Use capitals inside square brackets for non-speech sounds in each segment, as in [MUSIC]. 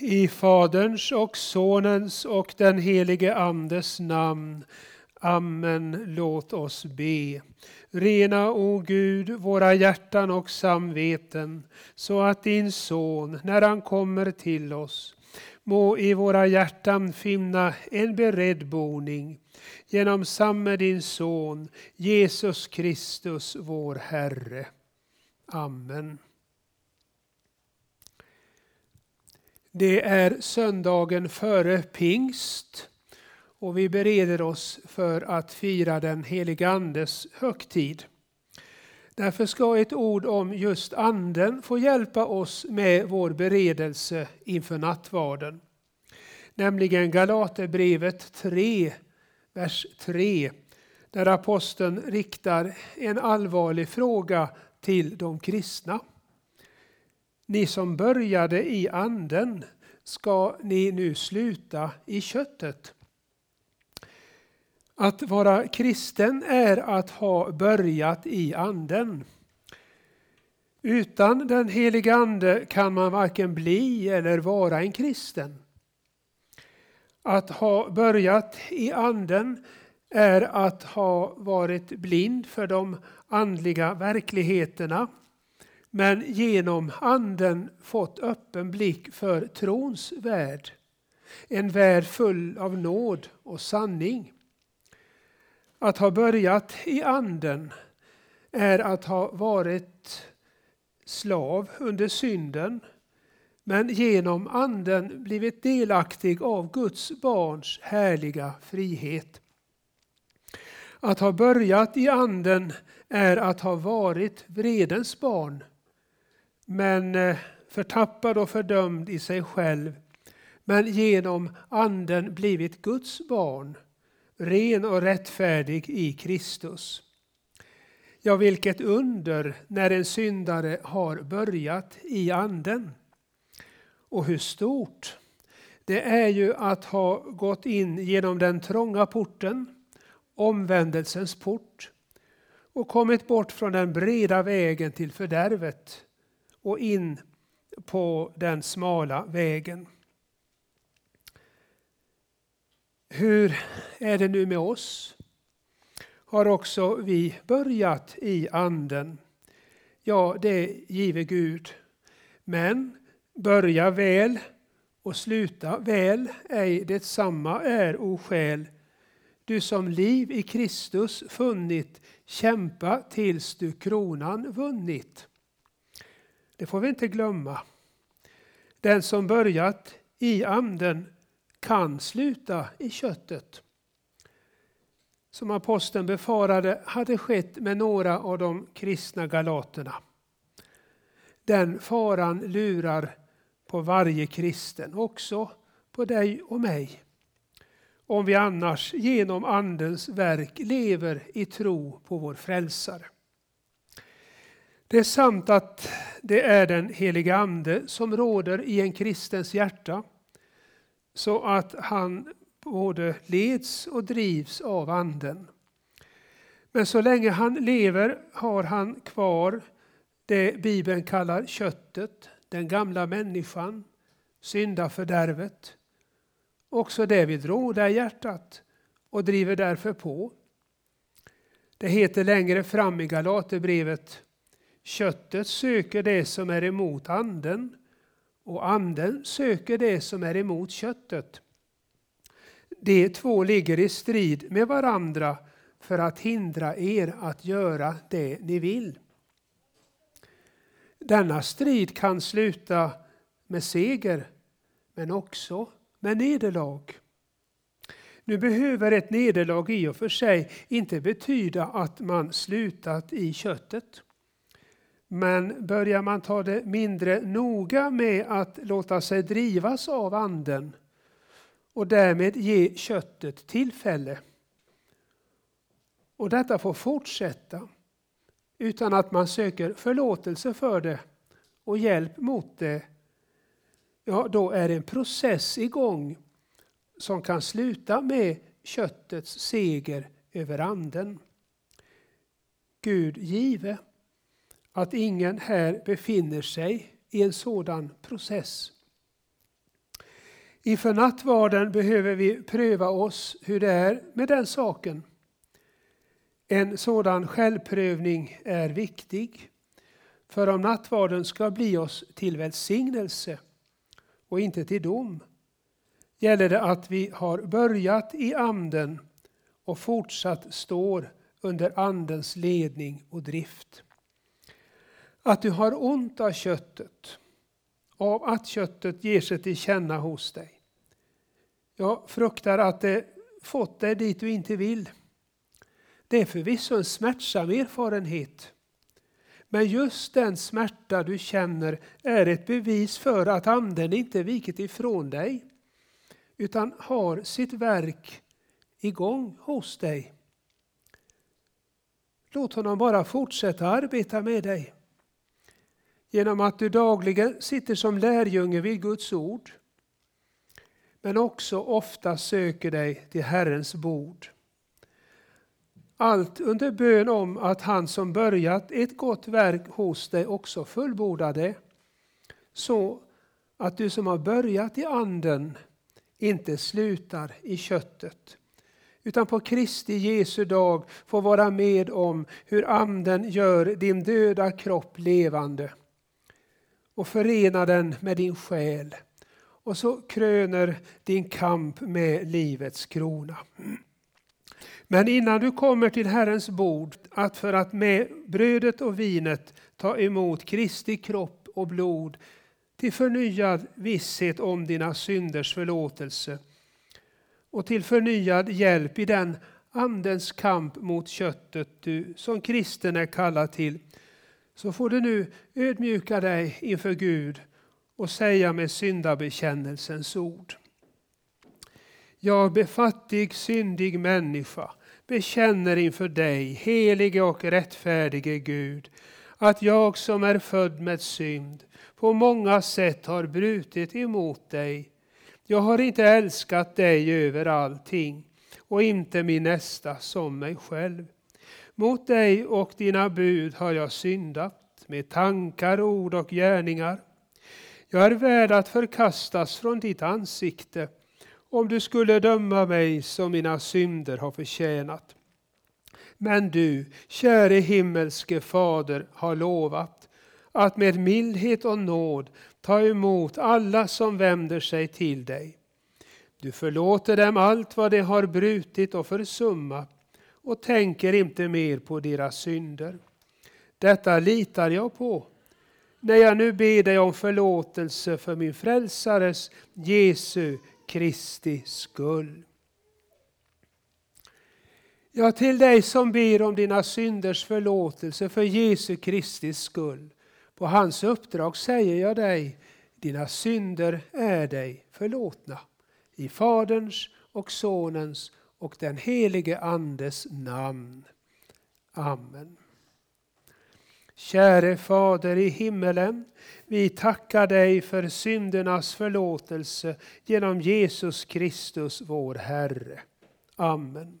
I Faderns och Sonens och den helige Andes namn. Amen. Låt oss be. Rena, o Gud, våra hjärtan och samveten så att din son, när han kommer till oss, må i våra hjärtan finna en beredd boning genom samme din son, Jesus Kristus, vår Herre. Amen. Det är söndagen före pingst och vi bereder oss för att fira den helige Andes högtid. Därför ska ett ord om just anden få hjälpa oss med vår beredelse inför nattvarden. Nämligen Galaterbrevet 3, vers 3, där aposteln riktar en allvarlig fråga till de kristna. Ni som började i anden, ska ni nu sluta i köttet? Att vara kristen är att ha börjat i anden. Utan den heliga Ande kan man varken bli eller vara en kristen. Att ha börjat i anden är att ha varit blind för de andliga verkligheterna men genom anden fått öppen blick för trons värld. En värld full av nåd och sanning. Att ha börjat i anden är att ha varit slav under synden men genom anden blivit delaktig av Guds barns härliga frihet. Att ha börjat i anden är att ha varit vredens barn men eh, förtappad och fördömd i sig själv, men genom anden blivit Guds barn, ren och rättfärdig i Kristus. Ja, vilket under när en syndare har börjat i anden. Och hur stort! Det är ju att ha gått in genom den trånga porten, omvändelsens port, och kommit bort från den breda vägen till fördärvet och in på den smala vägen. Hur är det nu med oss? Har också vi börjat i anden? Ja, det giver Gud. Men börja väl och sluta väl, ej detsamma är oskäl. Du som liv i Kristus funnit, kämpa tills du kronan vunnit. Det får vi inte glömma. Den som börjat i anden kan sluta i köttet. Som aposteln befarade hade skett med några av de kristna galaterna. Den faran lurar på varje kristen, också på dig och mig. Om vi annars genom Andens verk lever i tro på vår frälsare. Det är sant att det är den heliga Ande som råder i en kristens hjärta så att han både leds och drivs av Anden. Men så länge han lever har han kvar det Bibeln kallar köttet, den gamla människan, syndafördärvet. Också det vill råda i hjärtat och driver därför på. Det heter längre fram i Galaterbrevet Köttet söker det som är emot anden och anden söker det som är emot köttet. De två ligger i strid med varandra för att hindra er att göra det ni vill. Denna strid kan sluta med seger, men också med nederlag. Nu behöver ett nederlag i och för sig inte betyda att man slutat i köttet. Men börjar man ta det mindre noga med att låta sig drivas av anden och därmed ge köttet tillfälle. Och detta får fortsätta utan att man söker förlåtelse för det och hjälp mot det. Ja, då är en process igång som kan sluta med köttets seger över anden. Gud give att ingen här befinner sig i en sådan process. Inför nattvarden behöver vi pröva oss hur det är med den saken. En sådan självprövning är viktig. För om nattvarden ska bli oss till välsignelse och inte till dom gäller det att vi har börjat i anden och fortsatt står under andens ledning och drift. Att du har ont av köttet, av att köttet ger sig till känna hos dig. Jag fruktar att det fått dig dit du inte vill. Det är förvisso en smärtsam erfarenhet. Men just den smärta du känner är ett bevis för att anden inte vikit ifrån dig utan har sitt verk igång hos dig. Låt honom bara fortsätta arbeta med dig. Genom att du dagligen sitter som lärjunge vid Guds ord men också ofta söker dig till Herrens bord. Allt under bön om att han som börjat ett gott verk hos dig också fullbordar det. Så att du som har börjat i anden inte slutar i köttet utan på Kristi Jesu dag får vara med om hur anden gör din döda kropp levande och förena den med din själ och så kröner din kamp med livets krona. Men innan du kommer till Herrens bord, att för att med brödet och vinet ta emot Kristi kropp och blod till förnyad visshet om dina synders förlåtelse och till förnyad hjälp i den Andens kamp mot köttet du som kristen är kallad till, så får du nu ödmjuka dig inför Gud och säga med syndabekännelsens ord. Jag befattig, syndig människa bekänner inför dig, helige och rättfärdige Gud, att jag som är född med synd på många sätt har brutit emot dig. Jag har inte älskat dig över allting och inte min nästa som mig själv. Mot dig och dina bud har jag syndat med tankar, ord och gärningar. Jag är värd att förkastas från ditt ansikte om du skulle döma mig som mina synder har förtjänat. Men du, käre himmelske Fader, har lovat att med mildhet och nåd ta emot alla som vänder sig till dig. Du förlåter dem allt vad de har brutit och försummat och tänker inte mer på deras synder. Detta litar jag på när jag nu ber dig om förlåtelse för min frälsares Jesu Kristi skull. Ja, till dig som ber om dina synders förlåtelse för Jesu Kristi skull. På hans uppdrag säger jag dig, dina synder är dig förlåtna. I Faderns och Sonens och den helige Andes namn. Amen. Käre Fader i himmelen, vi tackar dig för syndernas förlåtelse genom Jesus Kristus vår Herre. Amen.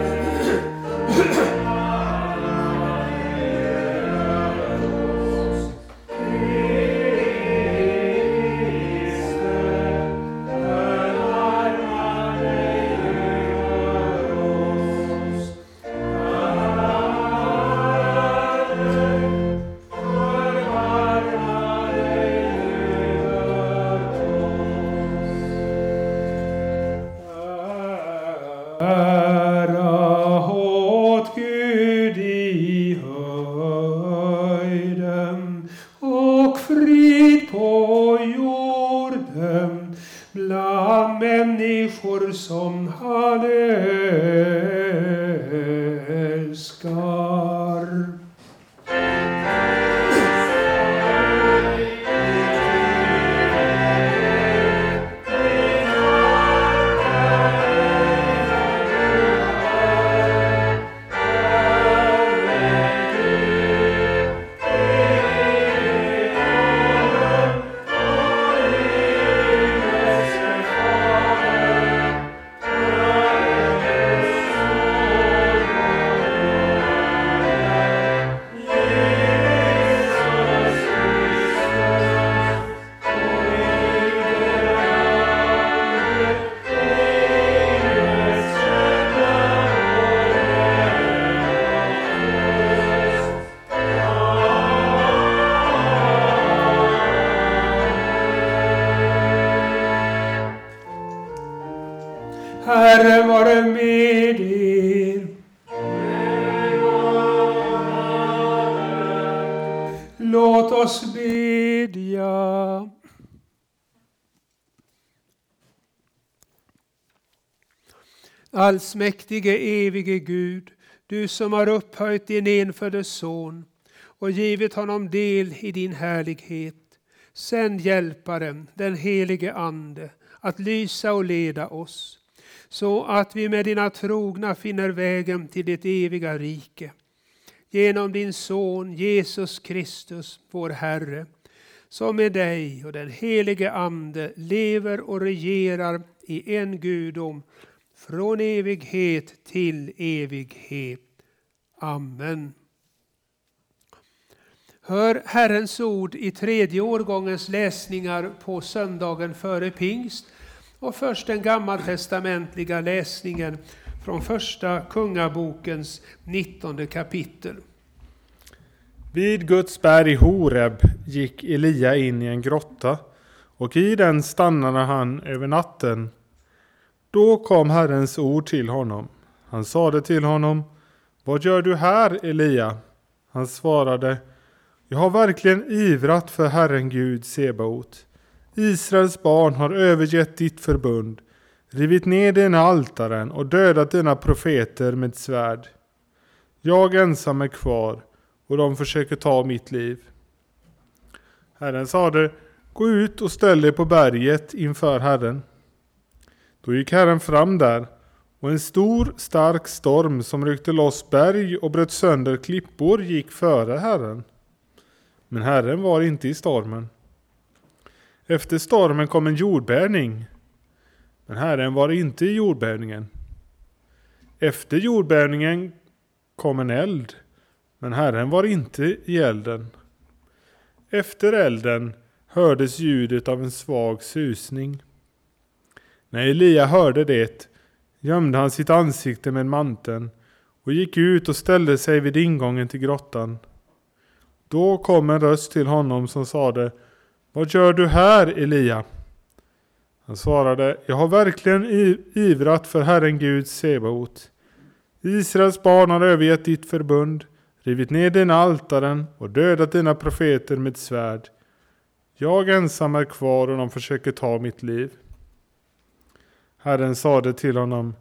Allsmäktige evige Gud, du som har upphöjt din enfödde son och givit honom del i din härlighet. Sänd hjälparen, den helige Ande, att lysa och leda oss, så att vi med dina trogna finner vägen till ditt eviga rike. Genom din son Jesus Kristus, vår Herre, som med dig och den helige Ande lever och regerar i en gudom från evighet till evighet. Amen. Hör Herrens ord i tredje årgångens läsningar på söndagen före pingst och först den gammaltestamentliga läsningen från första Kungabokens nittonde kapitel. Vid Guds berg Horeb gick Elia in i en grotta och i den stannade han över natten. Då kom Herrens ord till honom. Han sade till honom Vad gör du här, Elia? Han svarade Jag har verkligen ivrat för Herren Gud Sebaot. Israels barn har övergett ditt förbund, rivit ner dina altaren och dödat dina profeter med svärd. Jag ensam är kvar och de försöker ta mitt liv. Herren sade, gå ut och ställ dig på berget inför Herren. Då gick Herren fram där, och en stor stark storm som ryckte loss berg och bröt sönder klippor gick före Herren. Men Herren var inte i stormen. Efter stormen kom en jordbävning, men Herren var inte i jordbävningen. Efter jordbävningen kom en eld, men Herren var inte i elden. Efter elden hördes ljudet av en svag susning. När Elia hörde det gömde han sitt ansikte med manteln och gick ut och ställde sig vid ingången till grottan. Då kom en röst till honom som sade Vad gör du här, Elia? Han svarade Jag har verkligen ivrat för Herren Gud Sebaot. Israels barn har övergett ditt förbund, rivit ner dina altaren och dödat dina profeter med svärd. Jag ensam är kvar och de försöker ta mitt liv. Herren sade till honom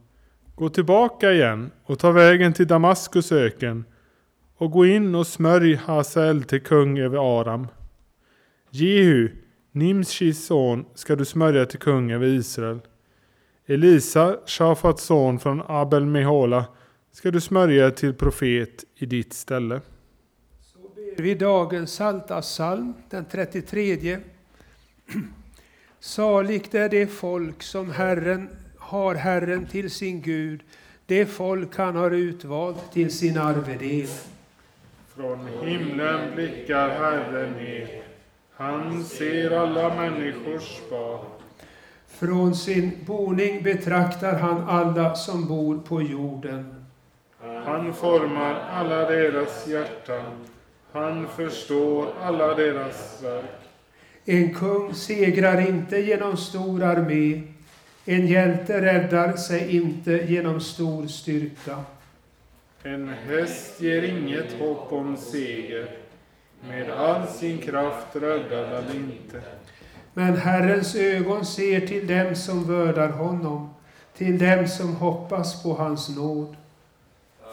Gå tillbaka igen och ta vägen till Damaskus öken och gå in och smörj Hasael till kung över Aram. Jehu, Nimshis son, ska du smörja till kung över Israel. Elisa, Shafats son från Abel Mehola, ska du smörja till profet i ditt ställe. Så ber vi dagens salta psalm, den 33. Saligt är det folk som Herren har Herren till sin Gud, det folk han har utvalt till sin arvedel. Från himlen blickar Herren ner, han ser alla människors barn. Från sin boning betraktar han alla som bor på jorden. Han formar alla deras hjärtan, han förstår alla deras verk. En kung segrar inte genom stor armé. En hjälte räddar sig inte genom stor styrka. En häst ger inget hopp om seger. Med all sin kraft räddar han inte. Men Herrens ögon ser till dem som vördar honom, till dem som hoppas på hans nåd.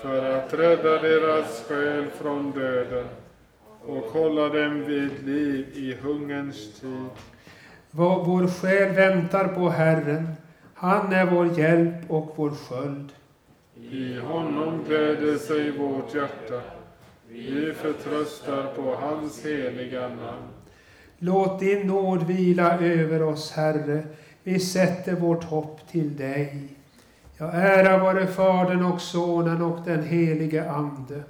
För att rädda deras själ från döden och hålla dem vid liv i hungerns tid. Vad vår själ väntar på Herren, han är vår hjälp och vår sköld. I honom gläder sig vårt hjärta. Vi förtröstar på hans heliga namn. Låt din nåd vila över oss, Herre. Vi sätter vårt hopp till dig. Ja, ära vare Fadern och Sonen och den helige Ande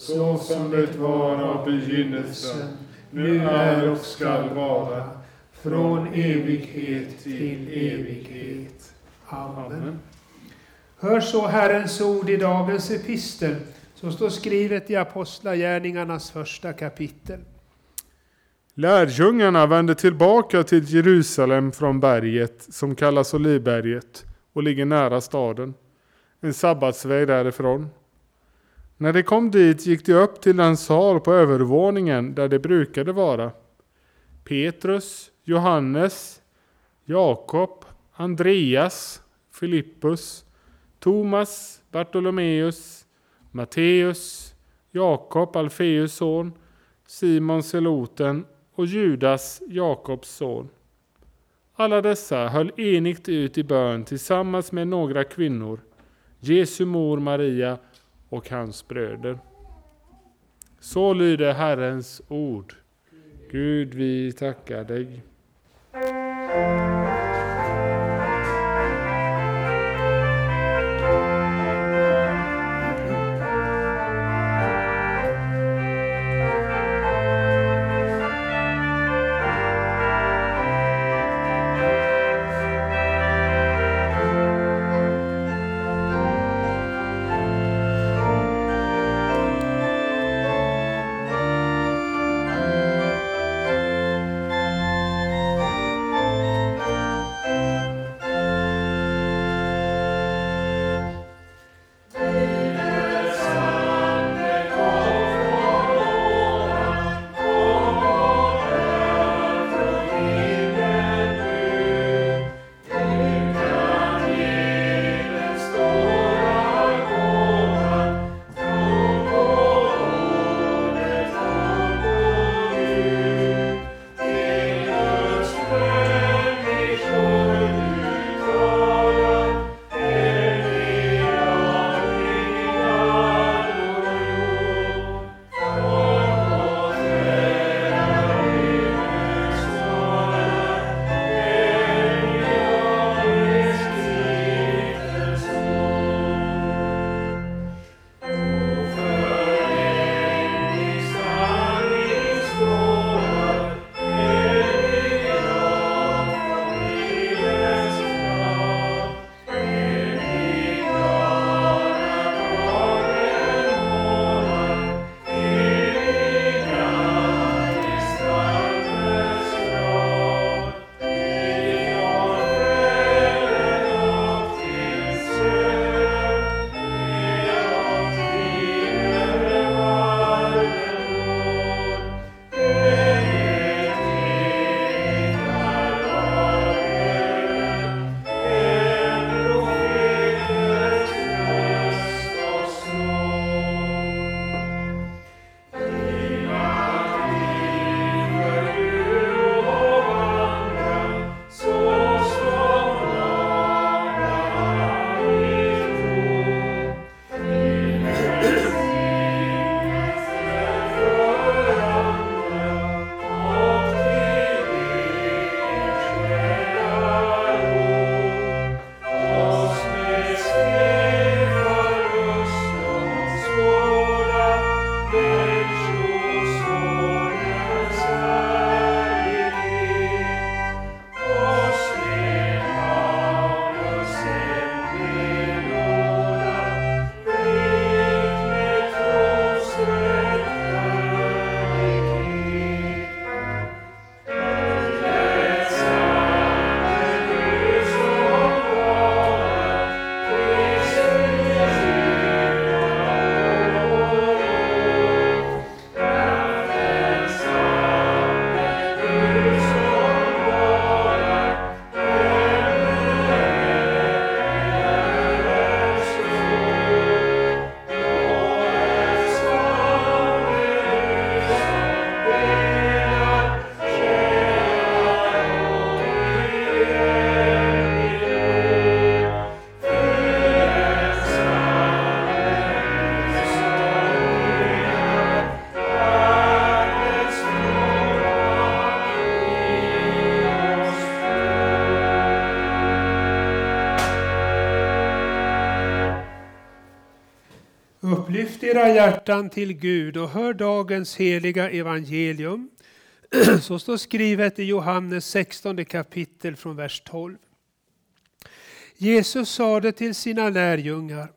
så som det var av begynnelsen, nu är och skall vara, från evighet till evighet. Amen. Hör så Herrens ord i dagens epistel, som står skrivet i Apostlagärningarnas första kapitel. Lärjungarna vände tillbaka till Jerusalem från berget som kallas Olivberget och ligger nära staden, en sabbatsväg därifrån. När de kom dit gick de upp till den sal på övervåningen där de brukade vara. Petrus, Johannes, Jakob, Andreas, Filippus, Thomas, Bartolomeus, Matteus, Jakob, Alfeus son, Simon Seloten och Judas, Jakobs son. Alla dessa höll enigt ut i bön tillsammans med några kvinnor, Jesu mor Maria och hans bröder. Så lyder Herrens ord. Gud, vi tackar dig. Hjärtan till Gud och hör dagens heliga evangelium [CLEARS THROAT] så står skrivet i Johannes 16 kapitel från vers 12. Jesus sade till sina lärjungar,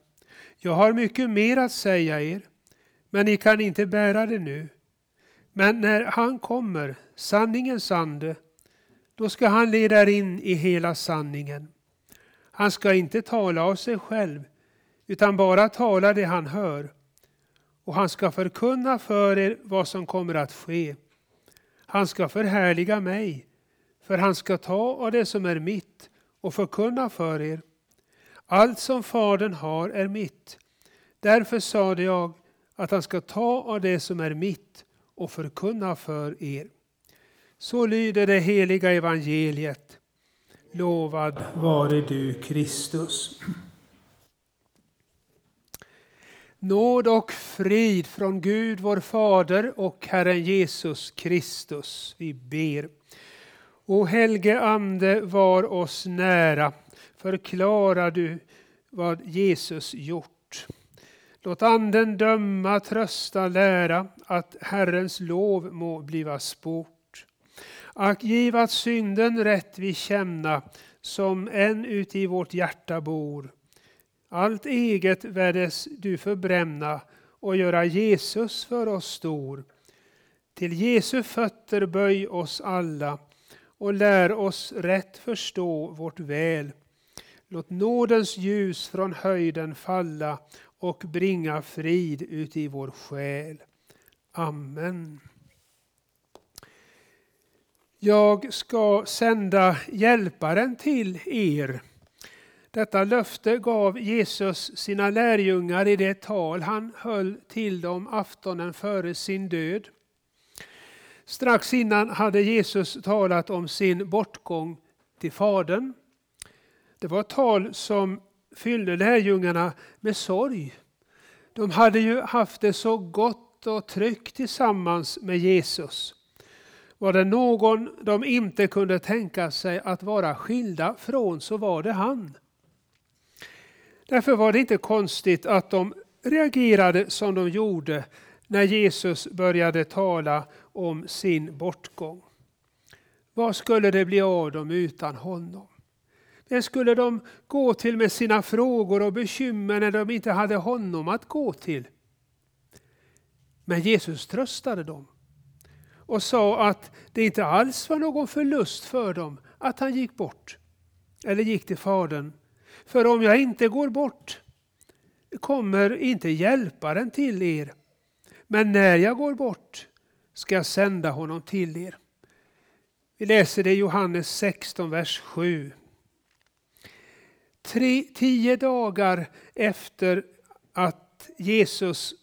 jag har mycket mer att säga er, men ni kan inte bära det nu. Men när han kommer, sanningens ande, då ska han leda er in i hela sanningen. Han ska inte tala av sig själv, utan bara tala det han hör. Och han ska förkunna för er vad som kommer att ske. Han ska förhärliga mig, för han ska ta av det som är mitt och förkunna för er. Allt som Fadern har är mitt. Därför sade jag att han ska ta av det som är mitt och förkunna för er. Så lyder det heliga evangeliet. Lovad vare du Kristus. Nåd och frid från Gud vår Fader och Herren Jesus Kristus. Vi ber. O helge Ande, var oss nära. Förklara du vad Jesus gjort. Låt Anden döma, trösta, lära att Herrens lov må bliva sport. Ack giv att synden rätt vi känna som än uti vårt hjärta bor. Allt eget värdes du förbränna och göra Jesus för oss stor. Till Jesu fötter böj oss alla och lär oss rätt förstå vårt väl. Låt nådens ljus från höjden falla och bringa frid ut i vår själ. Amen. Jag ska sända hjälparen till er. Detta löfte gav Jesus sina lärjungar i det tal han höll till dem aftonen före sin död. Strax innan hade Jesus talat om sin bortgång till Fadern. Det var ett tal som fyllde lärjungarna med sorg. De hade ju haft det så gott och tryggt tillsammans med Jesus. Var det någon de inte kunde tänka sig att vara skilda från så var det han. Därför var det inte konstigt att de reagerade som de gjorde när Jesus började tala om sin bortgång. Vad skulle det bli av dem utan honom? Vem skulle de gå till med sina frågor och bekymmer när de inte hade honom att gå till? Men Jesus tröstade dem och sa att det inte alls var någon förlust för dem att han gick bort eller gick till Fadern. För om jag inte går bort kommer inte hjälparen till er. Men när jag går bort ska jag sända honom till er. Vi läser det i Johannes 16, vers 7. Tre, tio dagar efter att Jesus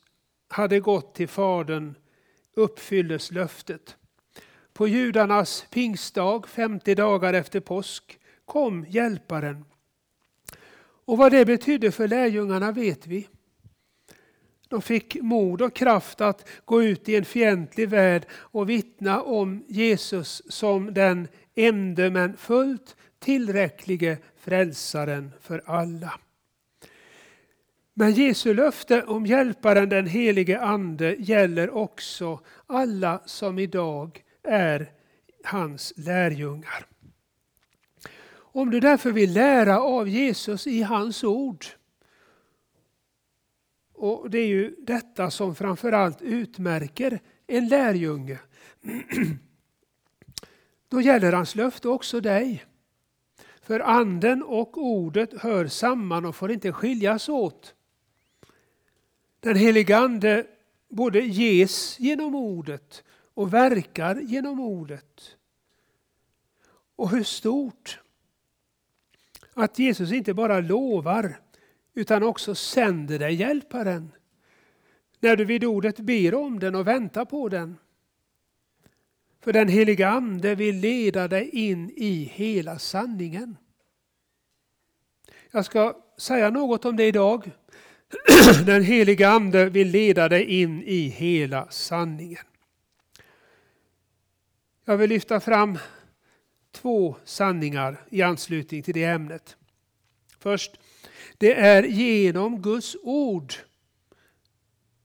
hade gått till Fadern uppfylldes löftet. På judarnas pingstdag, 50 dagar efter påsk, kom Hjälparen. Och vad det betydde för lärjungarna vet vi. De fick mod och kraft att gå ut i en fientlig värld och vittna om Jesus som den ende men fullt tillräcklige frälsaren för alla. Men Jesu löfte om hjälparen den helige Ande gäller också alla som idag är hans lärjungar. Om du därför vill lära av Jesus i hans ord och det är ju detta som framförallt utmärker en lärjunge. [CLEARS THROAT] Då gäller hans löfte också dig. För anden och ordet hör samman och får inte skiljas åt. Den heliga Ande både ges genom ordet och verkar genom ordet. Och hur stort att Jesus inte bara lovar utan också sänder dig hjälparen. När du vid ordet ber om den och väntar på den. För den heliga Ande vill leda dig in i hela sanningen. Jag ska säga något om det idag. [CLEARS THROAT] Den heliga Ande vill leda dig in i hela sanningen. Jag vill lyfta fram två sanningar i anslutning till det ämnet. Först, det är genom Guds ord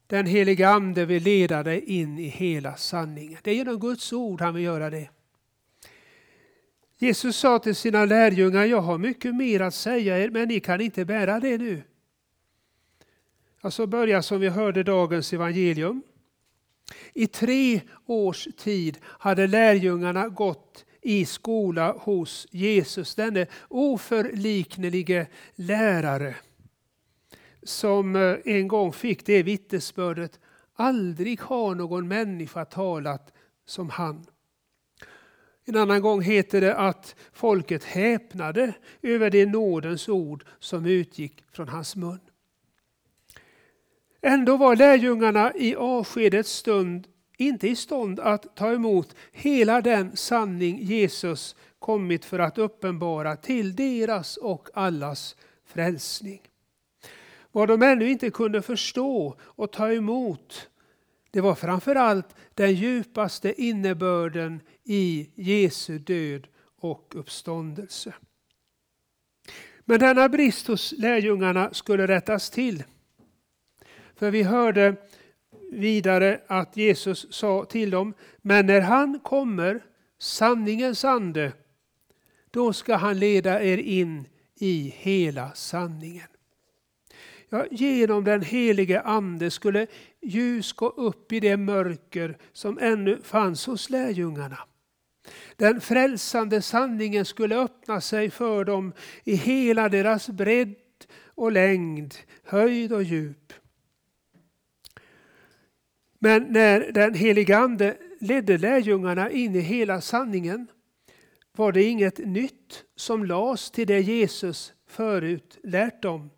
den heliga Ande vill leda dig in i hela sanningen. Det är genom Guds ord han vill göra det. Jesus sa till sina lärjungar, jag har mycket mer att säga er, men ni kan inte bära det nu. Alltså börja som vi hörde dagens evangelium. I tre års tid hade lärjungarna gått i skola hos Jesus, denne oförliknelige lärare som eh, en gång fick det vittnesbördet, aldrig har någon människa talat som han. En annan gång heter det att folket häpnade över det nådens ord som utgick från hans mun. Ändå var lärjungarna i avskedets stund inte i stånd att ta emot hela den sanning Jesus kommit för att uppenbara till deras och allas frälsning. Vad de ännu inte kunde förstå och ta emot det var framförallt den djupaste innebörden i Jesu död och uppståndelse. Men denna brist hos lärjungarna skulle rättas till. För vi hörde vidare att Jesus sa till dem, men när han kommer, sanningens ande, då ska han leda er in i hela sanningen. Ja, genom den helige Ande skulle ljus gå upp i det mörker som ännu fanns hos lärjungarna. Den frälsande sanningen skulle öppna sig för dem i hela deras bredd och längd, höjd och djup. Men när den helige Ande ledde lärjungarna in i hela sanningen var det inget nytt som lades till det Jesus förut lärt dem.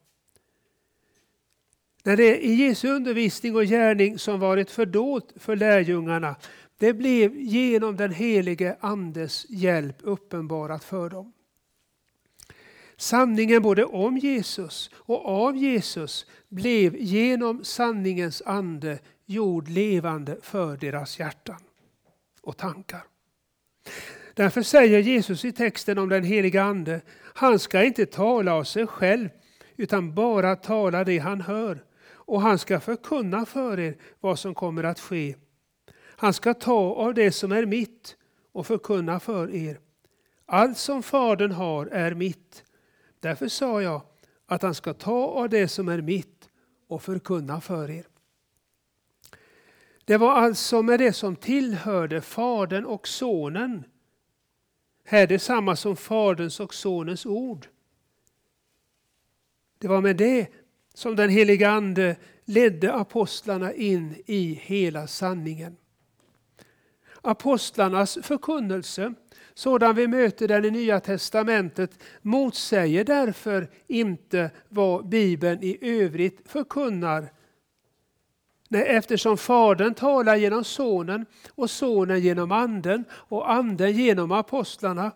När det i Jesu undervisning och gärning som varit fördolt för lärjungarna, det blev genom den helige Andes hjälp uppenbarat för dem. Sanningen både om Jesus och av Jesus blev genom sanningens ande gjord levande för deras hjärtan och tankar. Därför säger Jesus i texten om den heliga Ande, han ska inte tala av sig själv utan bara tala det han hör och han ska förkunna för er vad som kommer att ske. Han ska ta av det som är mitt och förkunna för er. Allt som Fadern har är mitt. Därför sa jag att han ska ta av det som är mitt och förkunna för er. Det var alltså med det som tillhörde Fadern och Sonen. Här är det samma som Faderns och Sonens ord. Det var med det som den heliga Ande ledde apostlarna in i hela sanningen. Apostlarnas förkunnelse, sådan vi möter den i Nya testamentet, motsäger därför inte vad Bibeln i övrigt förkunnar. Nej, eftersom Fadern talar genom Sonen och Sonen genom Anden och Anden genom apostlarna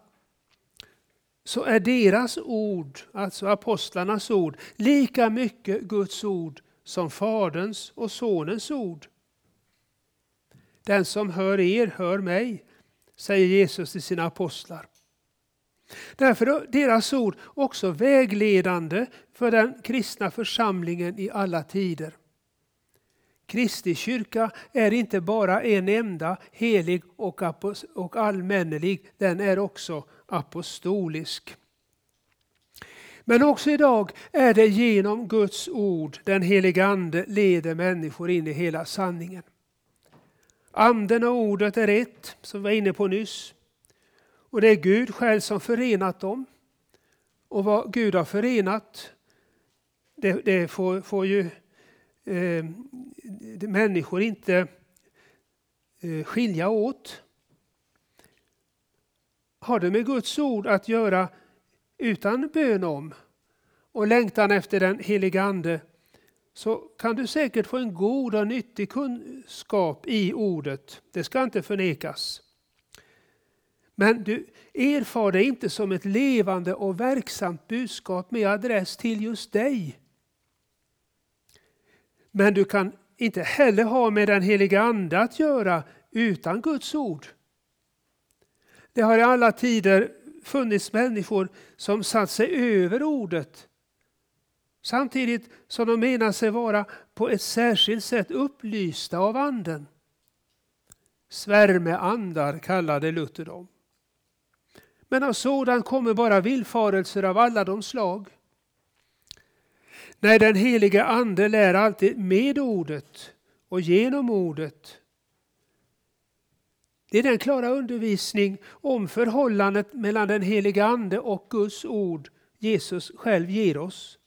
så är deras ord, alltså apostlarnas ord, lika mycket Guds ord som Faderns och Sonens ord. Den som hör er hör mig, säger Jesus till sina apostlar. Därför är deras ord också vägledande för den kristna församlingen i alla tider. Kristi kyrka är inte bara en enda helig och allmännelig, den är också apostolisk. Men också idag är det genom Guds ord den heliga Ande leder människor in i hela sanningen. Anden och ordet är ett, som vi var inne på nyss. Och det är Gud själv som förenat dem. Och vad Gud har förenat, det, det får, får, ju eh, människor inte eh, skilja åt. Har det med Guds ord att göra utan bön om och längtan efter den heliga Ande så kan du säkert få en god och nyttig kunskap i ordet. Det ska inte förnekas. Men du erfar det inte som ett levande och verksamt budskap med adress till just dig. Men du kan inte heller ha med den heliga Ande att göra utan Guds ord. Det har i alla tider funnits människor som satt sig över ordet samtidigt som de menar sig vara på ett särskilt sätt upplysta av anden. Svärmeandar kallade Luther dem. Men av sådant kommer bara villfarelser av alla de slag. Nej, den heliga ande lär alltid med ordet och genom ordet Det är den klara undervisning om förhållandet mellan den heliga Ande och Guds ord Jesus själv ger oss.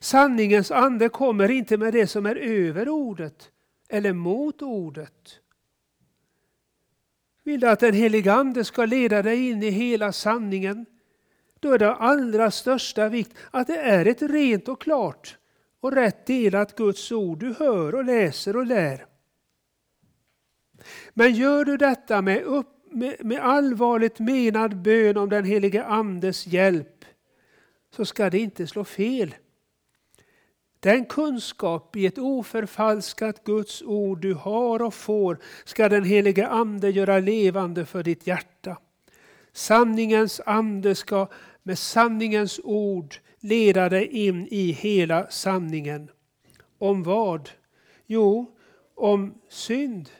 Sanningens ande kommer inte med det som är över ordet eller mot ordet. Vill du att den helige Ande ska leda dig in i hela sanningen, då är det av allra största vikt att det är ett rent och klart och rätt delat Guds ord du hör och läser och lär. Men gör du detta med, upp, med, med allvarligt menad bön om den helige Andes hjälp så ska det inte slå fel. Den kunskap i ett oförfalskat Guds ord du har och får ska den helige Ande göra levande för ditt hjärta. Sanningens ande ska med sanningens ord leda dig in i hela sanningen. Om vad? Jo, om synd,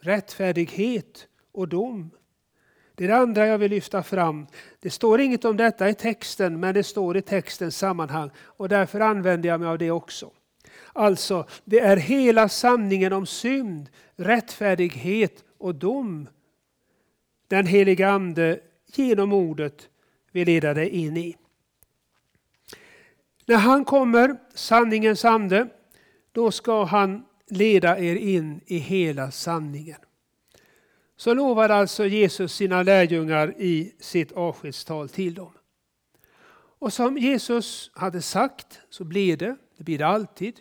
rättfärdighet och dom. Det är det andra jag vill lyfta fram. Det står inget om detta i texten, men det står i textens sammanhang och därför använder jag mig av det också. Alltså, det är hela sanningen om synd, rättfärdighet och dom. Den heliga Ande genom ordet vill leda dig in i. När han kommer, sanningens ande, då ska han leda er in i hela sanningen. Så lovar alltså Jesus sina lärjungar i sitt avskedstal till dem. Och som Jesus hade sagt så blir det, det blir det alltid.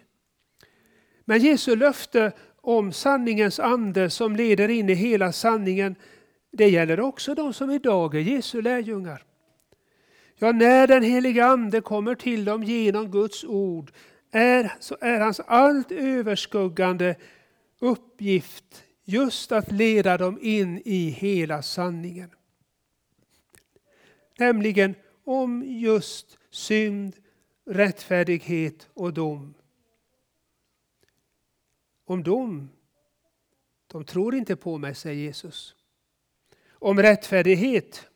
Men Jesu löfte om sanningens ande som leder in i hela sanningen, det gäller också de som idag är Jesu lärjungar. Ja, när den helige Ande kommer till dem genom Guds ord är, så är hans allt överskuggande uppgift just att leda dem in i hela sanningen. Nämligen om just synd, rättfärdighet och dom. Om dom, de tror inte på mig, säger Jesus. Om rättfärdighet,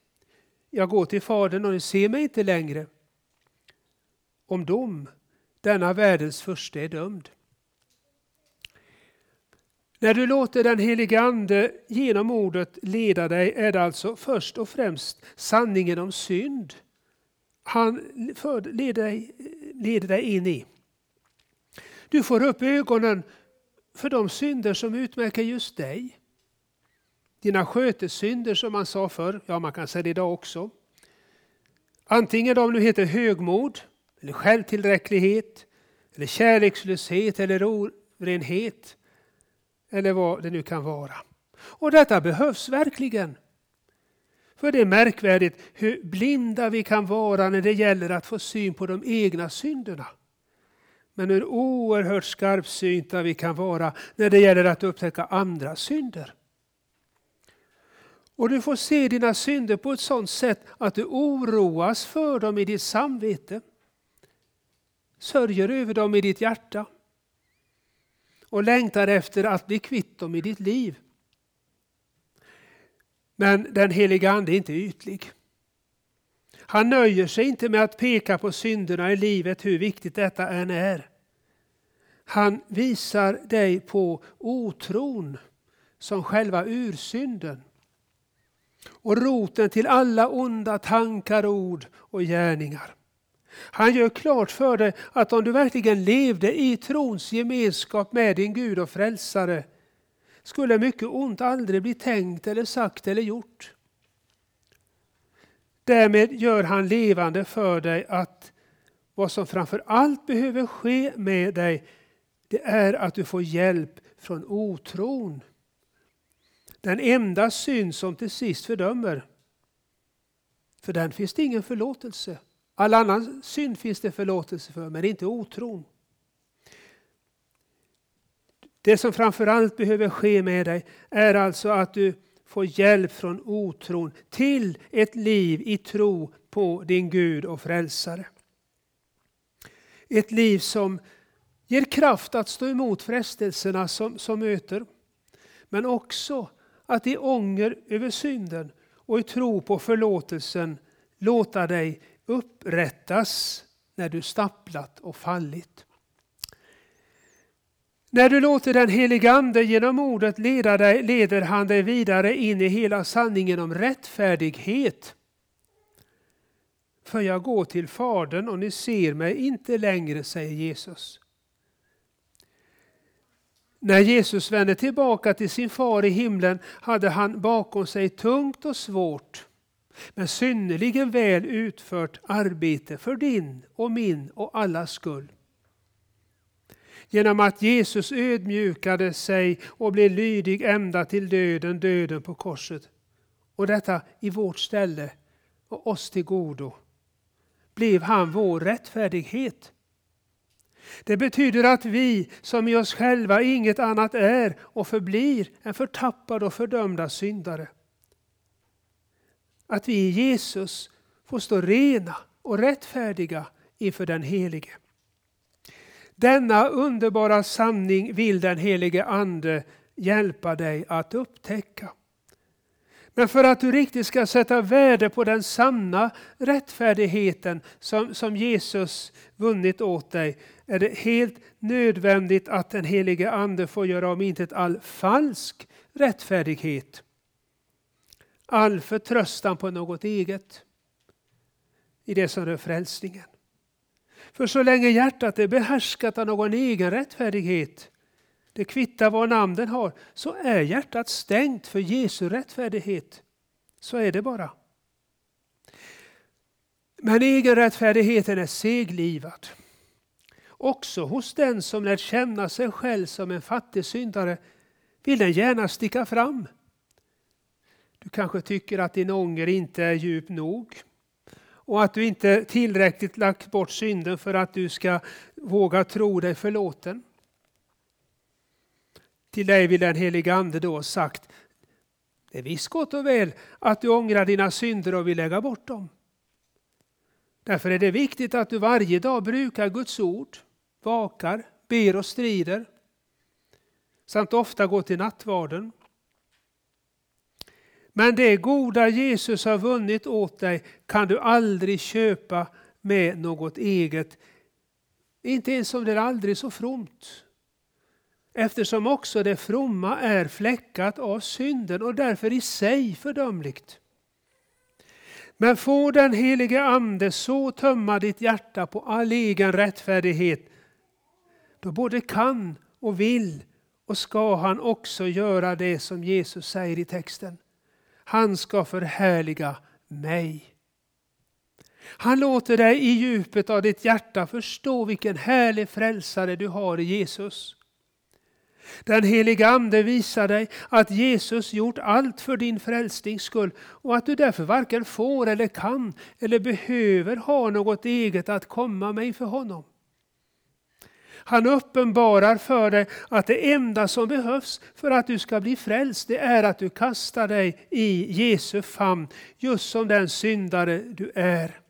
jag går till Fadern och ni ser mig inte längre. Om dom, denna världens första är dömd. När du låter den helige Ande genom ordet leda dig är det alltså först och främst sanningen om synd han leder dig, leder dig in i. Du får upp ögonen för de synder som utmärker just dig. Dina skötesynder som man sa förr, ja man kan säga det idag också. Antingen de nu heter högmod, eller självtillräcklighet, eller kärlekslöshet eller orenhet eller vad det nu kan vara. Och detta behövs verkligen. För det är märkvärdigt hur blinda vi kan vara när det gäller att få syn på de egna synderna. Men hur oerhört skarpsynta vi kan vara när det gäller att upptäcka andra synder. Och du får se dina synder på ett sådant sätt att du oroas för dem i ditt samvete. Sörjer över dem i ditt hjärta och längtar efter att bli kvitt dem i ditt liv. Men den heliga Ande är inte ytlig. Han nöjer sig inte med att peka på synderna i livet, hur viktigt detta än är. Han visar dig på otron som själva ursynden och roten till alla onda tankar, ord och gärningar. Han gör klart för dig att om du verkligen levde i trons gemenskap med din Gud och frälsare skulle mycket ont aldrig bli tänkt eller sagt eller gjort. Därmed gör han levande för dig att vad som framför allt behöver ske med dig det är att du får hjälp från otron. Den enda synd som till sist fördömer. För den finns det ingen förlåtelse. All annan synd finns det förlåtelse för, men inte otron. Det som framförallt behöver ske med dig är alltså att du får hjälp från otron till ett liv i tro på din Gud och frälsare. Ett liv som ger kraft att stå emot frestelserna som, som möter. Men också att i ånger över synden och i tro på förlåtelsen låta dig upprättas när du stapplat och fallit. När du låter den helige Ande genom ordet leda dig leder han dig vidare in i hela sanningen om rättfärdighet. För jag går till Fadern och ni ser mig inte längre, säger Jesus. När Jesus vände tillbaka till sin far i himlen hade han bakom sig tungt och svårt men synnerligen väl utfört arbete för din och min och allas skull. Genom att Jesus ödmjukade sig och blev lydig ända till döden, döden på korset. Och detta i vårt ställe och oss till godo. Blev han vår rättfärdighet. Det betyder att vi som i oss själva inget annat är och förblir än förtappade och fördömda syndare. Att vi i Jesus får stå rena och rättfärdiga inför den Helige. Denna underbara sanning vill den helige Ande hjälpa dig att upptäcka. Men för att du riktigt ska sätta värde på den sanna rättfärdigheten som, som Jesus vunnit åt dig är det helt nödvändigt att den helige Ande får göra om intet all falsk rättfärdighet. All förtröstan på något eget i det som rör frälsningen. För så länge hjärtat är behärskat av någon egen rättfärdighet, det kvittar vad namn den har, så är hjärtat stängt för Jesu rättfärdighet. Så är det bara. Men egen rättfärdigheten är seglivad. Också hos den som lär känna sig själv som en fattig syndare vill den gärna sticka fram. Du kanske tycker att din ånger inte är djup nog och att du inte tillräckligt lagt bort synden för att du ska våga tro dig förlåten. Till dig vill den helige Ande då ha sagt, det är visst gott och väl att du ångrar dina synder och vill lägga bort dem. Därför är det viktigt att du varje dag brukar Guds ord, vakar, ber och strider samt ofta går till nattvarden. Men det goda Jesus har vunnit åt dig kan du aldrig köpa med något eget. Inte ens om det är aldrig så fromt. Eftersom också det fromma är fläckat av synden och därför i sig fördömligt. Men få den helige Ande så tömma ditt hjärta på all egen rättfärdighet, då både kan och vill och ska han också göra det som Jesus säger i texten. Han ska förhärliga mig. Han låter dig i djupet av ditt hjärta förstå vilken härlig frälsare du har i Jesus. Den heliga Ande visar dig att Jesus gjort allt för din frälsnings skull och att du därför varken får eller kan eller behöver ha något eget att komma med inför honom. Han uppenbarar för dig att det enda som behövs för att du ska bli frälst, det är att du kastar dig i Jesu famn, just som den syndare du är.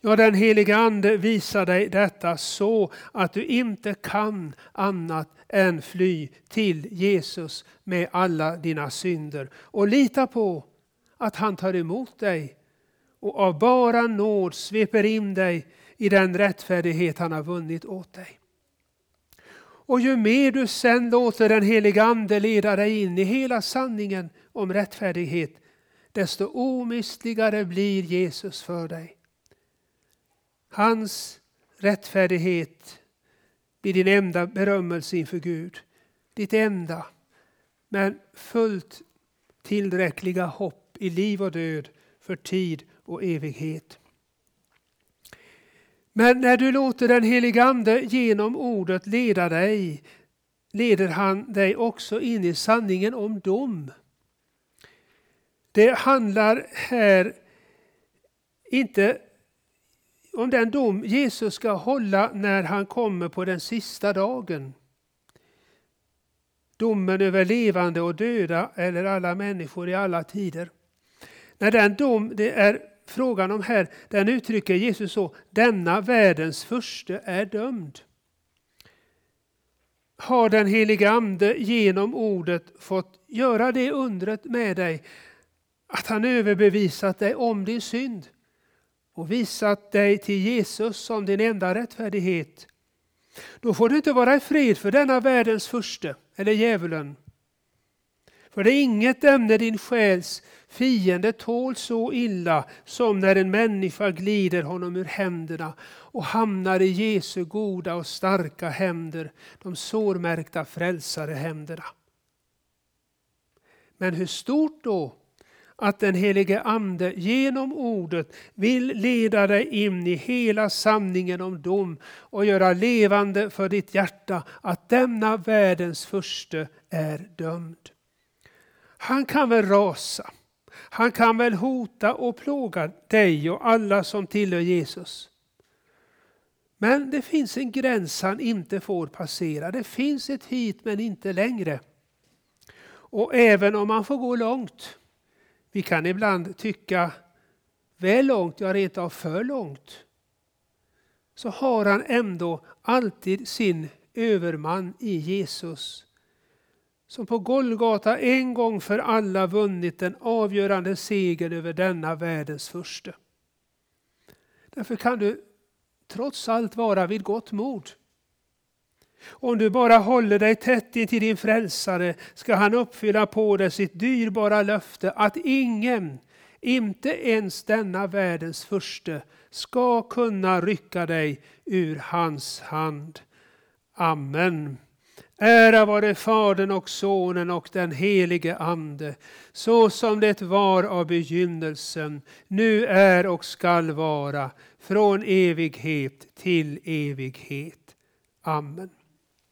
Ja, den helige Ande visar dig detta så att du inte kan annat än fly till Jesus med alla dina synder och lita på att han tar emot dig och av bara nåd sveper in dig i den rättfärdighet han har vunnit åt dig. Och ju mer du sen låter den helige Ande leda dig in i hela sanningen om rättfärdighet, desto omistligare blir Jesus för dig. Hans rättfärdighet blir din enda berömmelse inför Gud. Ditt enda, men fullt tillräckliga hopp i liv och död för tid och evighet. Men när du låter den helige Ande genom ordet leda dig leder han dig också in i sanningen om dom. Det handlar här inte om den dom Jesus ska hålla när han kommer på den sista dagen. Domen över levande och döda eller alla människor i alla tider. När den dom det är frågan om här, den uttrycker Jesus så, denna världens första är dömd. Har den helige Ande genom ordet fått göra det undret med dig att han överbevisat dig om din synd och visat dig till Jesus som din enda rättfärdighet. Då får du inte vara i fred för denna världens furste, eller djävulen. För det är inget ämne din själs fiende tål så illa som när en människa glider honom ur händerna och hamnar i Jesu goda och starka händer, de sårmärkta frälsare händerna. Men hur stort då att den helige Ande genom ordet vill leda dig in i hela sanningen om dom och göra levande för ditt hjärta att denna världens förste är dömd. Han kan väl rasa, han kan väl hota och plåga dig och alla som tillhör Jesus. Men det finns en gräns han inte får passera. Det finns ett hit men inte längre. Och även om man får gå långt, vi kan ibland tycka väl långt, ja rent av för långt, så har han ändå alltid sin överman i Jesus. Som på Golgata en gång för alla vunnit den avgörande segern över denna världens furste. Därför kan du trots allt vara vid gott mod. Om du bara håller dig tätt till din frälsare ska han uppfylla på dig sitt dyrbara löfte att ingen, inte ens denna världens furste, ska kunna rycka dig ur hans hand. Amen. Ära vare Fadern och Sonen och den helige Ande, så som det var av begynnelsen, nu är och skall vara, från evighet till evighet. Amen.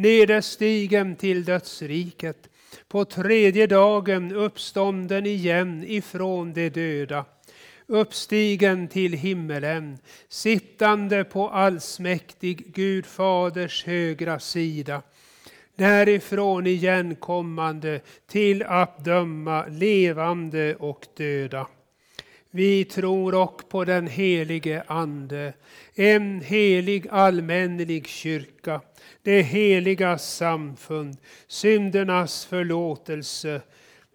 nederstigen till dödsriket, på tredje dagen uppstånden igen ifrån de döda, uppstigen till himmelen, sittande på allsmäktig Gud Faders högra sida, därifrån igenkommande till att döma levande och döda. Vi tror och på den helige Ande, en helig allmännelig kyrka, det heliga samfund, syndernas förlåtelse,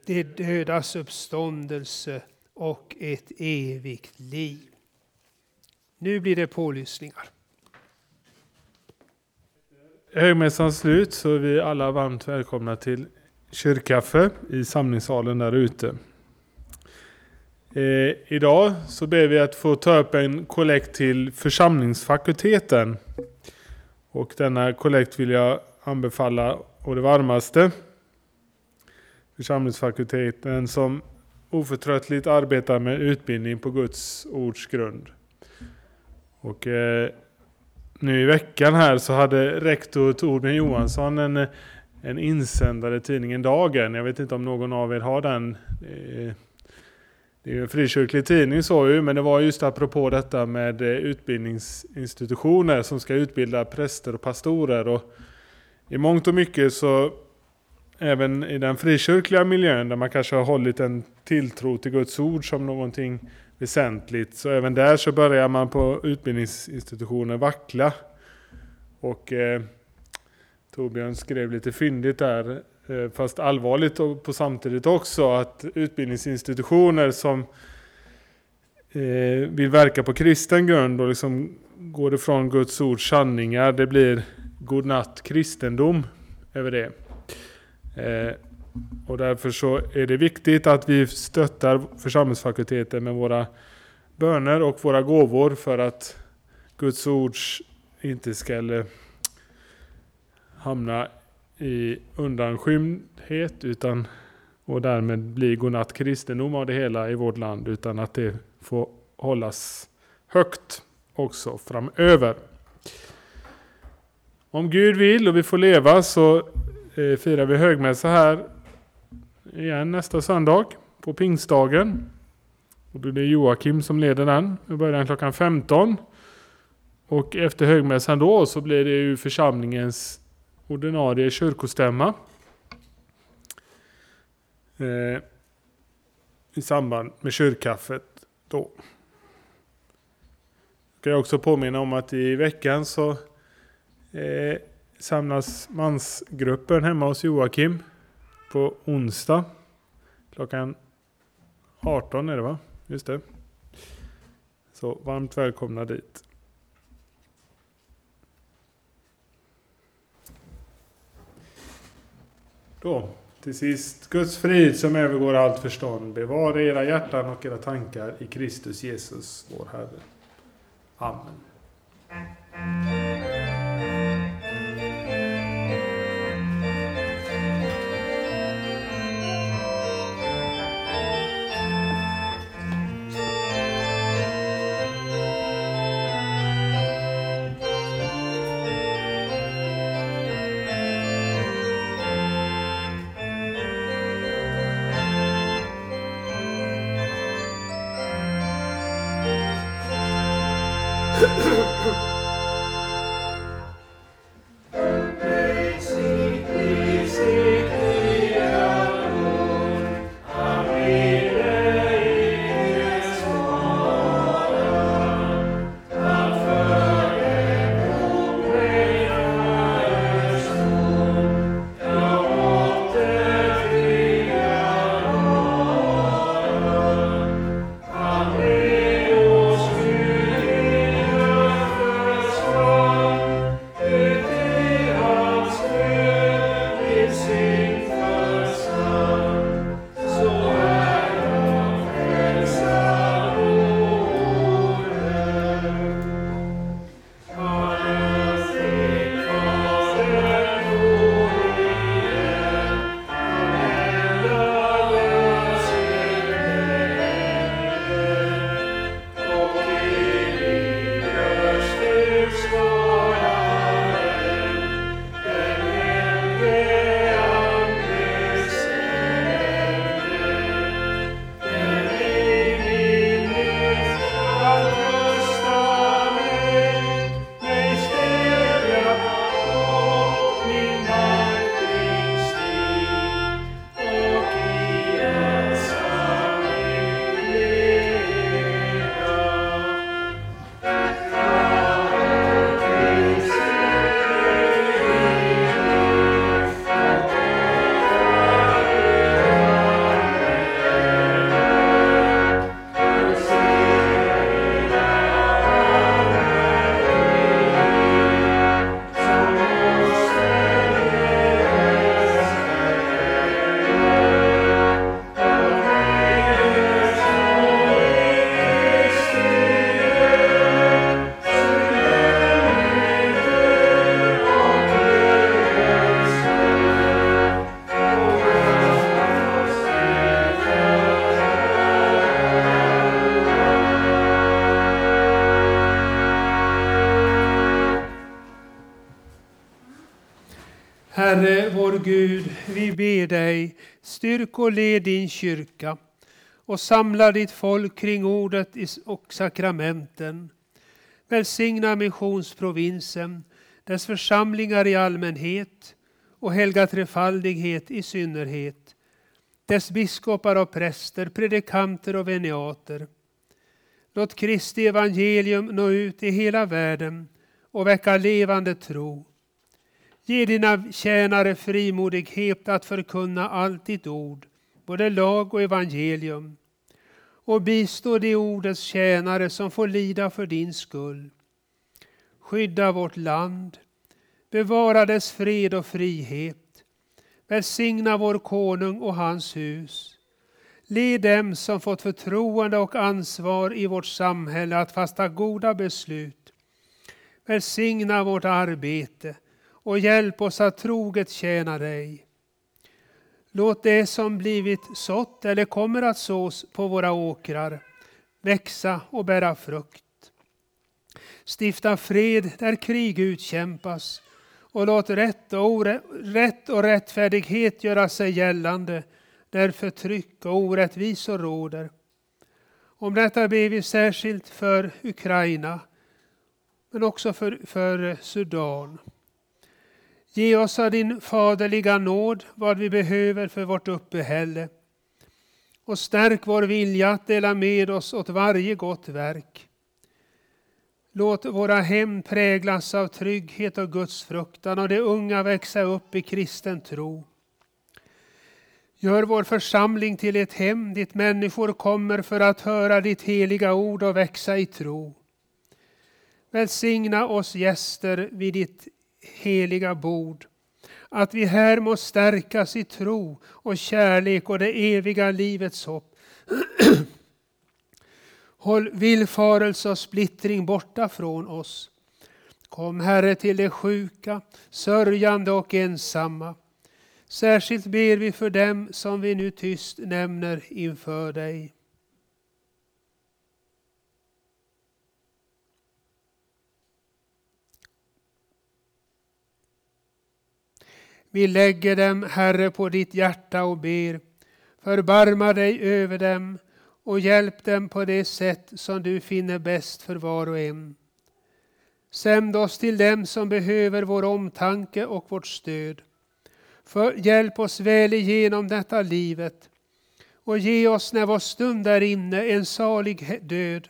det dödas uppståndelse och ett evigt liv. Nu blir det pålyssningar. Högmässans slut så är vi alla varmt välkomna till kyrkkaffe i samlingssalen där ute. Eh, idag så ber vi att få ta upp en kollekt till församlingsfakulteten. Och denna kollekt vill jag anbefalla å det varmaste. Församlingsfakulteten som oförtröttligt arbetar med utbildning på Guds ords grund. Och eh, nu i veckan här så hade rektor Torbjörn Johansson en, eh, en insändare i tidningen Dagen. Jag vet inte om någon av er har den. Eh, det är ju en frikyrklig tidning så ju, men det var just apropå detta med eh, utbildningsinstitutioner som ska utbilda präster och pastorer. Och I mångt och mycket så även i den frikyrkliga miljön där man kanske har hållit en tilltro till Guds ord som någonting väsentligt. Så även där så börjar man på utbildningsinstitutioner vackla. Och eh, Torbjörn skrev lite fyndigt där Eh, fast allvarligt och på samtidigt också att utbildningsinstitutioner som eh, vill verka på kristen grund och liksom går ifrån Guds ords sanningar. Det blir godnatt kristendom över det. Eh, och därför så är det viktigt att vi stöttar församlingsfakulteten med våra böner och våra gåvor för att Guds ord inte ska hamna i undanskymdhet utan, och därmed bli godnatt kristendom av det hela i vårt land utan att det får hållas högt också framöver. Om Gud vill och vi får leva så eh, firar vi högmässa här igen nästa söndag på pingstdagen. Och då är det Joakim som leder den. Vi börjar den klockan 15. Och efter högmässan då så blir det ju församlingens ordinarie kyrkostämma. Eh, I samband med kyrkkaffet då. Jag kan också påminna om att i veckan så eh, samlas mansgruppen hemma hos Joakim på onsdag. Klockan 18 är det va? Just det. Så varmt välkomna dit. Då, till sist, Guds frid som övergår allt förstånd. Bevara era hjärtan och era tankar i Kristus Jesus, vår Herre. Amen. Styrk och led din kyrka och samla ditt folk kring ordet och sakramenten. Välsigna missionsprovinsen, dess församlingar i allmänhet och helga trefaldighet i synnerhet, dess biskopar och präster, predikanter och veniater. Låt Kristi evangelium nå ut i hela världen och väcka levande tro. Ge dina tjänare frimodighet att förkunna allt ditt ord, både lag och evangelium. Och bistå de ordets tjänare som får lida för din skull. Skydda vårt land, bevara dess fred och frihet. Välsigna vår konung och hans hus. Led dem som fått förtroende och ansvar i vårt samhälle att fatta goda beslut. Välsigna vårt arbete och hjälp oss att troget tjäna dig. Låt det som blivit sått eller kommer att sås på våra åkrar växa och bära frukt. Stifta fred där krig utkämpas och låt rätt och, rätt och rättfärdighet göra sig gällande där förtryck och orättvisor råder. Om detta ber vi särskilt för Ukraina men också för, för Sudan. Ge oss av din faderliga nåd vad vi behöver för vårt uppehälle och stärk vår vilja att dela med oss åt varje gott verk. Låt våra hem präglas av trygghet och gudsfruktan och de unga växa upp i kristen tro. Gör vår församling till ett hem dit människor kommer för att höra ditt heliga ord och växa i tro. Välsigna oss gäster vid ditt heliga bord, att vi här må stärkas i tro och kärlek och det eviga livets hopp. [CLEARS THROAT] Håll villfarelse och splittring borta från oss. Kom Herre till de sjuka, sörjande och ensamma. Särskilt ber vi för dem som vi nu tyst nämner inför dig. Vi lägger dem, Herre, på ditt hjärta och ber. Förbarma dig över dem och hjälp dem på det sätt som du finner bäst för var och en. Sänd oss till dem som behöver vår omtanke och vårt stöd. För hjälp oss väl igenom detta livet och ge oss när vår stund är inne en salig död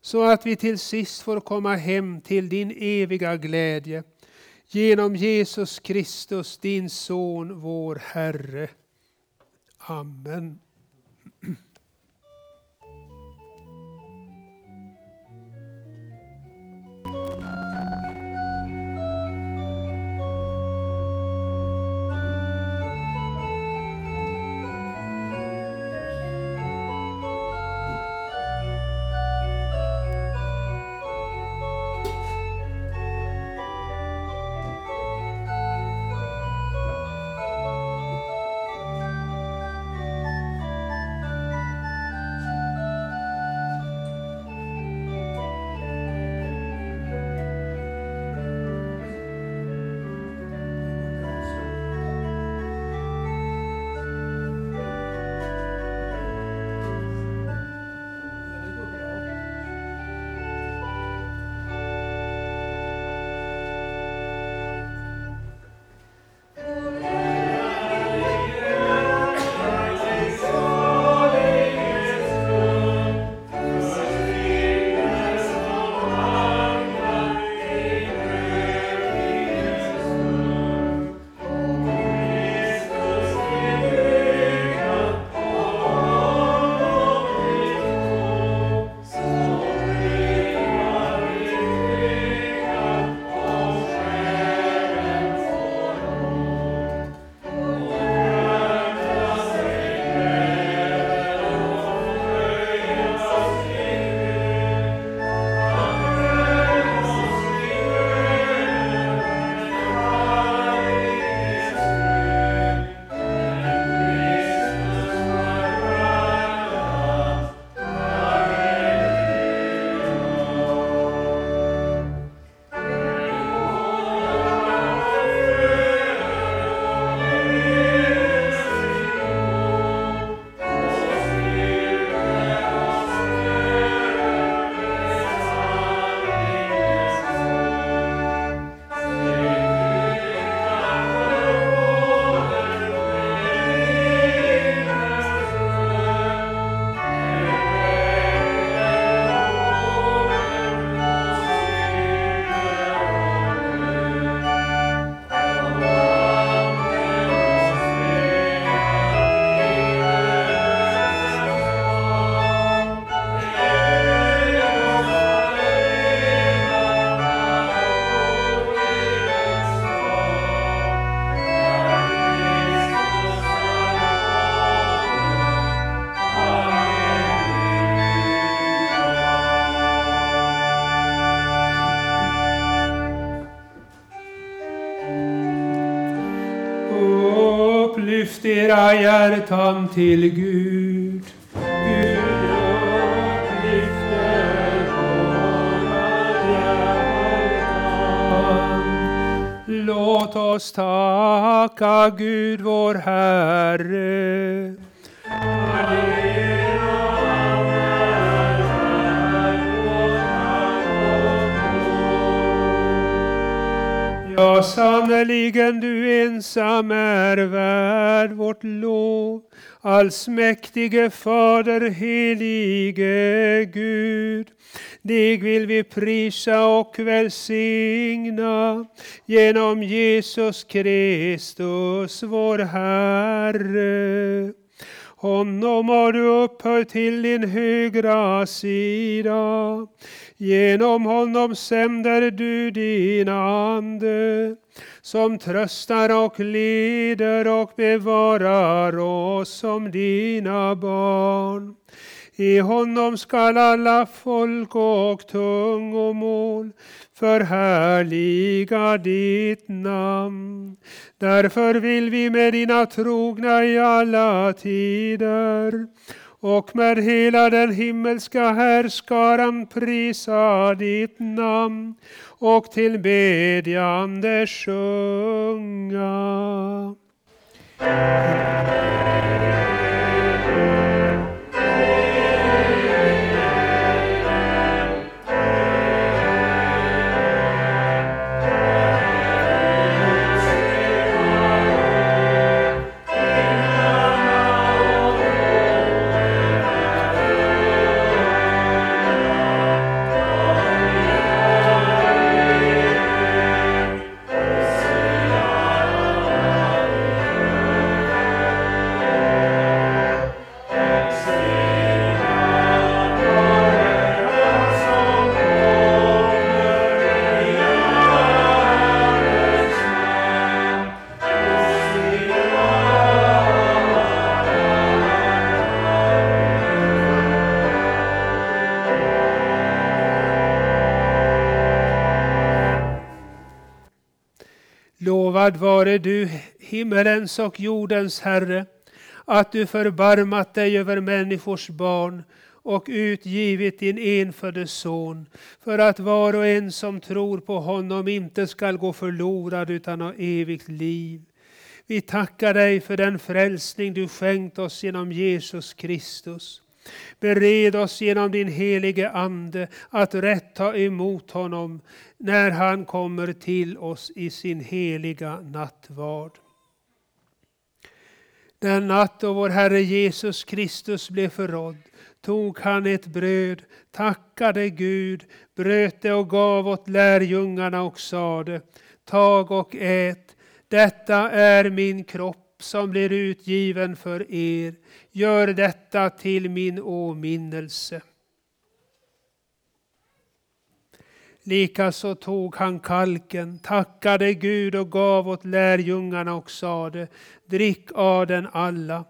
så att vi till sist får komma hem till din eviga glädje. Genom Jesus Kristus, din Son, vår Herre. Amen. Lyft era hjärtan till Gud. Gud. Låt oss tacka Gud vår Herre. Ja, sannerligen du ensam är värd vårt lov. Allsmäktige Fader, helige Gud. Dig vill vi prisa och välsigna genom Jesus Kristus, vår Herre. Honom har du upphöjt till din högra sida. Genom honom sänder du din ande som tröstar och leder och bevarar oss som dina barn. I honom skall alla folk och tungomål förhärliga ditt namn. Därför vill vi med dina trogna i alla tider och med hela den himmelska härskaran prisa ditt namn och till bedjande sjunga. Lovad vare du, himmelens och jordens Herre, att du förbarmat dig över människors barn och utgivit din enfödde son, för att var och en som tror på honom inte skall gå förlorad utan ha evigt liv. Vi tackar dig för den frälsning du skänkt oss genom Jesus Kristus. Bered oss genom din helige Ande att rätt ta emot honom när han kommer till oss i sin heliga nattvard. Den natt då vår Herre Jesus Kristus blev förrådd tog han ett bröd, tackade Gud, bröt det och gav åt lärjungarna och sade Tag och ät, detta är min kropp som blir utgiven för er. Gör detta till min åminnelse. Likaså tog han kalken, tackade Gud och gav åt lärjungarna och sade, drick av den alla.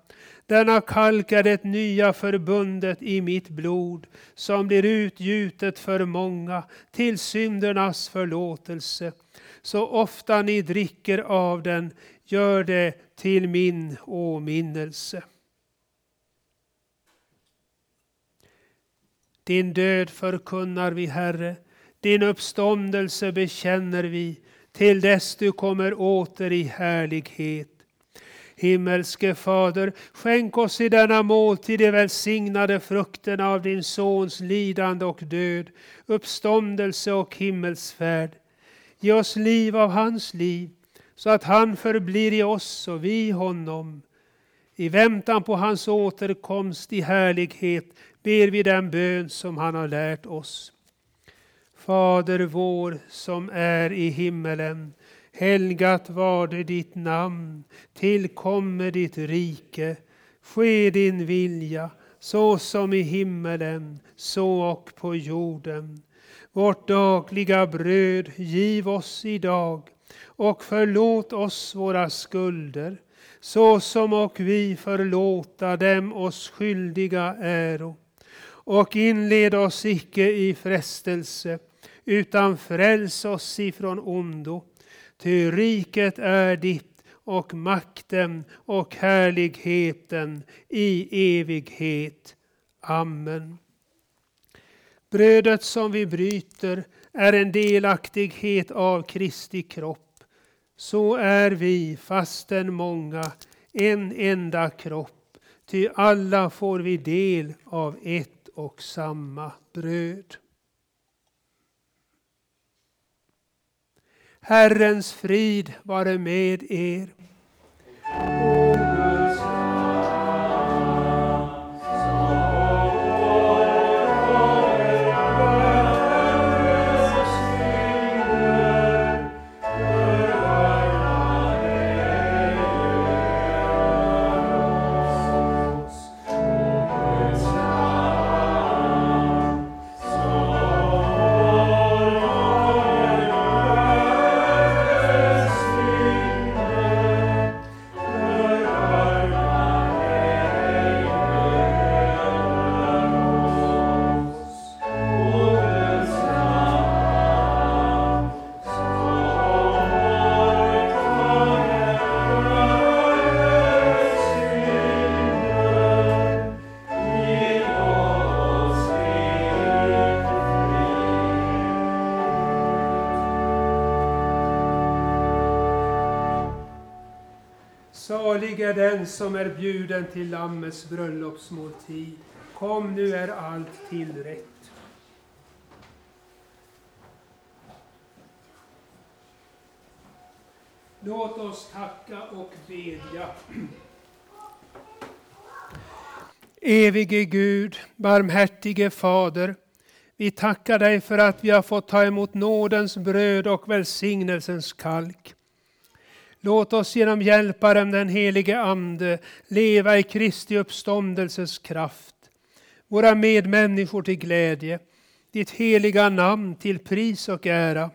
Denna kalk är det nya förbundet i mitt blod som blir utgjutet för många till syndernas förlåtelse. Så ofta ni dricker av den, gör det till min åminnelse. Din död förkunnar vi, Herre, din uppståndelse bekänner vi till dess du kommer åter i härlighet. Himmelske Fader, skänk oss i denna måltid de välsignade frukterna av din Sons lidande och död, uppståndelse och himmelsfärd. Ge oss liv av hans liv, så att han förblir i oss och vi honom. I väntan på hans återkomst i härlighet ber vi den bön som han har lärt oss. Fader vår som är i himmelen. Helgat var det ditt namn. Tillkommer ditt rike. Ske din vilja så som i himmelen, så och på jorden. Vårt dagliga bröd giv oss idag och förlåt oss våra skulder så som och vi förlåta dem oss skyldiga äro. Och inled oss icke i frestelse utan fräls oss ifrån ondo. Ty riket är ditt och makten och härligheten i evighet. Amen. Brödet som vi bryter är en delaktighet av Kristi kropp. Så är vi, fastän många, en enda kropp, ty alla får vi del av ett och samma bröd. Herrens frid vare med er. Salig är den som är bjuden till Lammets bröllopsmåltid. Kom, nu är allt tillrätt. Låt oss tacka och bedja. Evige Gud, barmhärtige Fader, vi tackar dig för att vi har fått ta emot nådens bröd och välsignelsens kalk. Låt oss genom hjälparen den helige Ande leva i Kristi uppståndelses kraft. Våra medmänniskor till glädje, ditt heliga namn till pris och ära.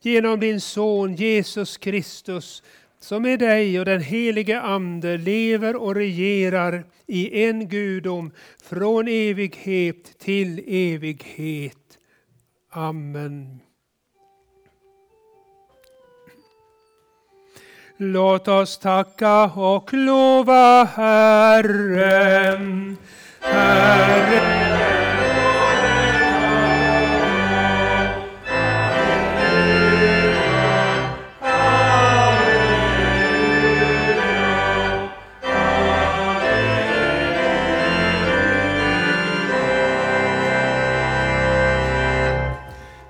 Genom din son Jesus Kristus som med dig och den helige Ande lever och regerar i en gudom från evighet till evighet. Amen. Låt oss tacka och lova Herren. Herren.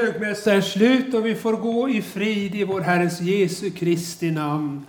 Högmässan är slut och vi får gå i frid i vår Herres Jesu Kristi namn.